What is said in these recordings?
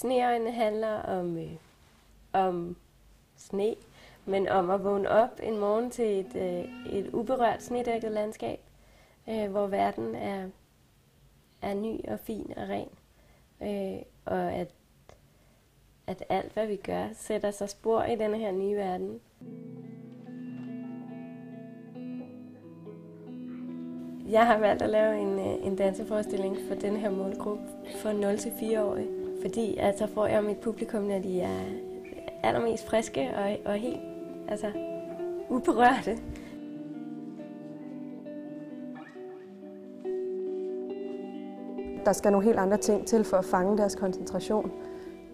Sneøjne handler om, øh, om sne, men om at vågne op en morgen til et, øh, et uberørt snedækket landskab, øh, hvor verden er, er ny og fin og ren. Øh, og at, at alt, hvad vi gør, sætter sig spor i denne her nye verden. Jeg har valgt at lave en, øh, en danseforestilling for den her målgruppe for 0-4-årige, fordi at så får jeg mit publikum, når de er allermest friske og, og helt altså, uberørte. Der skal nogle helt andre ting til for at fange deres koncentration.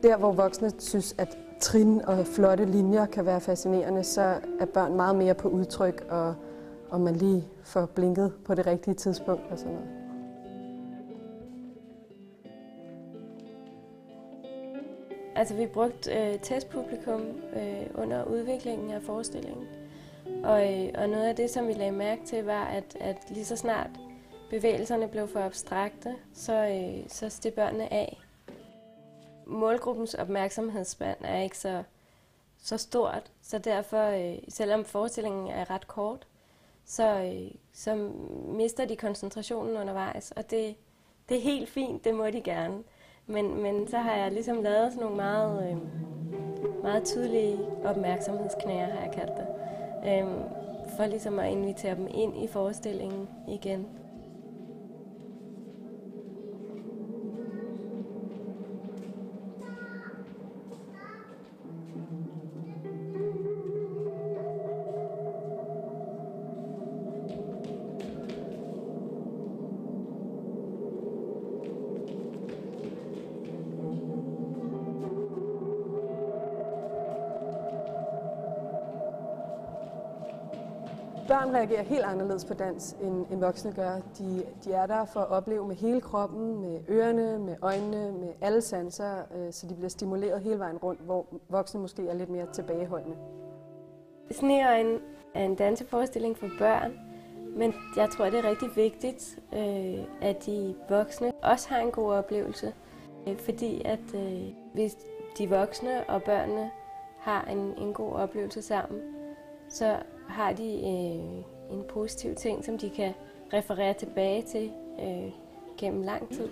Der, hvor voksne synes, at trin og flotte linjer kan være fascinerende, så er børn meget mere på udtryk, og om man lige får blinket på det rigtige tidspunkt og sådan noget. Altså, vi brugte øh, testpublikum øh, under udviklingen af forestillingen. Og, øh, og noget af det, som vi lagde mærke til, var, at, at lige så snart bevægelserne blev for abstrakte, så, øh, så steg børnene af. Målgruppens opmærksomhedsspand er ikke så, så stort, så derfor, øh, selvom forestillingen er ret kort, så, øh, så mister de koncentrationen undervejs, og det, det er helt fint, det må de gerne. Men, men så har jeg ligesom lavet sådan nogle meget, øh, meget tydelige opmærksomhedsknæer, har jeg kaldt det. Øh, for ligesom at invitere dem ind i forestillingen igen. Børn reagerer helt anderledes på dans, end, end voksne gør. De, de er der for at opleve med hele kroppen, med ørerne, med øjnene, med alle sanser, øh, så de bliver stimuleret hele vejen rundt, hvor voksne måske er lidt mere tilbageholdende. Sneøjen er en danseforestilling for børn, men jeg tror, det er rigtig vigtigt, øh, at de voksne også har en god oplevelse. Øh, fordi at øh, hvis de voksne og børnene har en, en god oplevelse sammen, så har de øh, en positiv ting, som de kan referere tilbage til øh, gennem lang tid.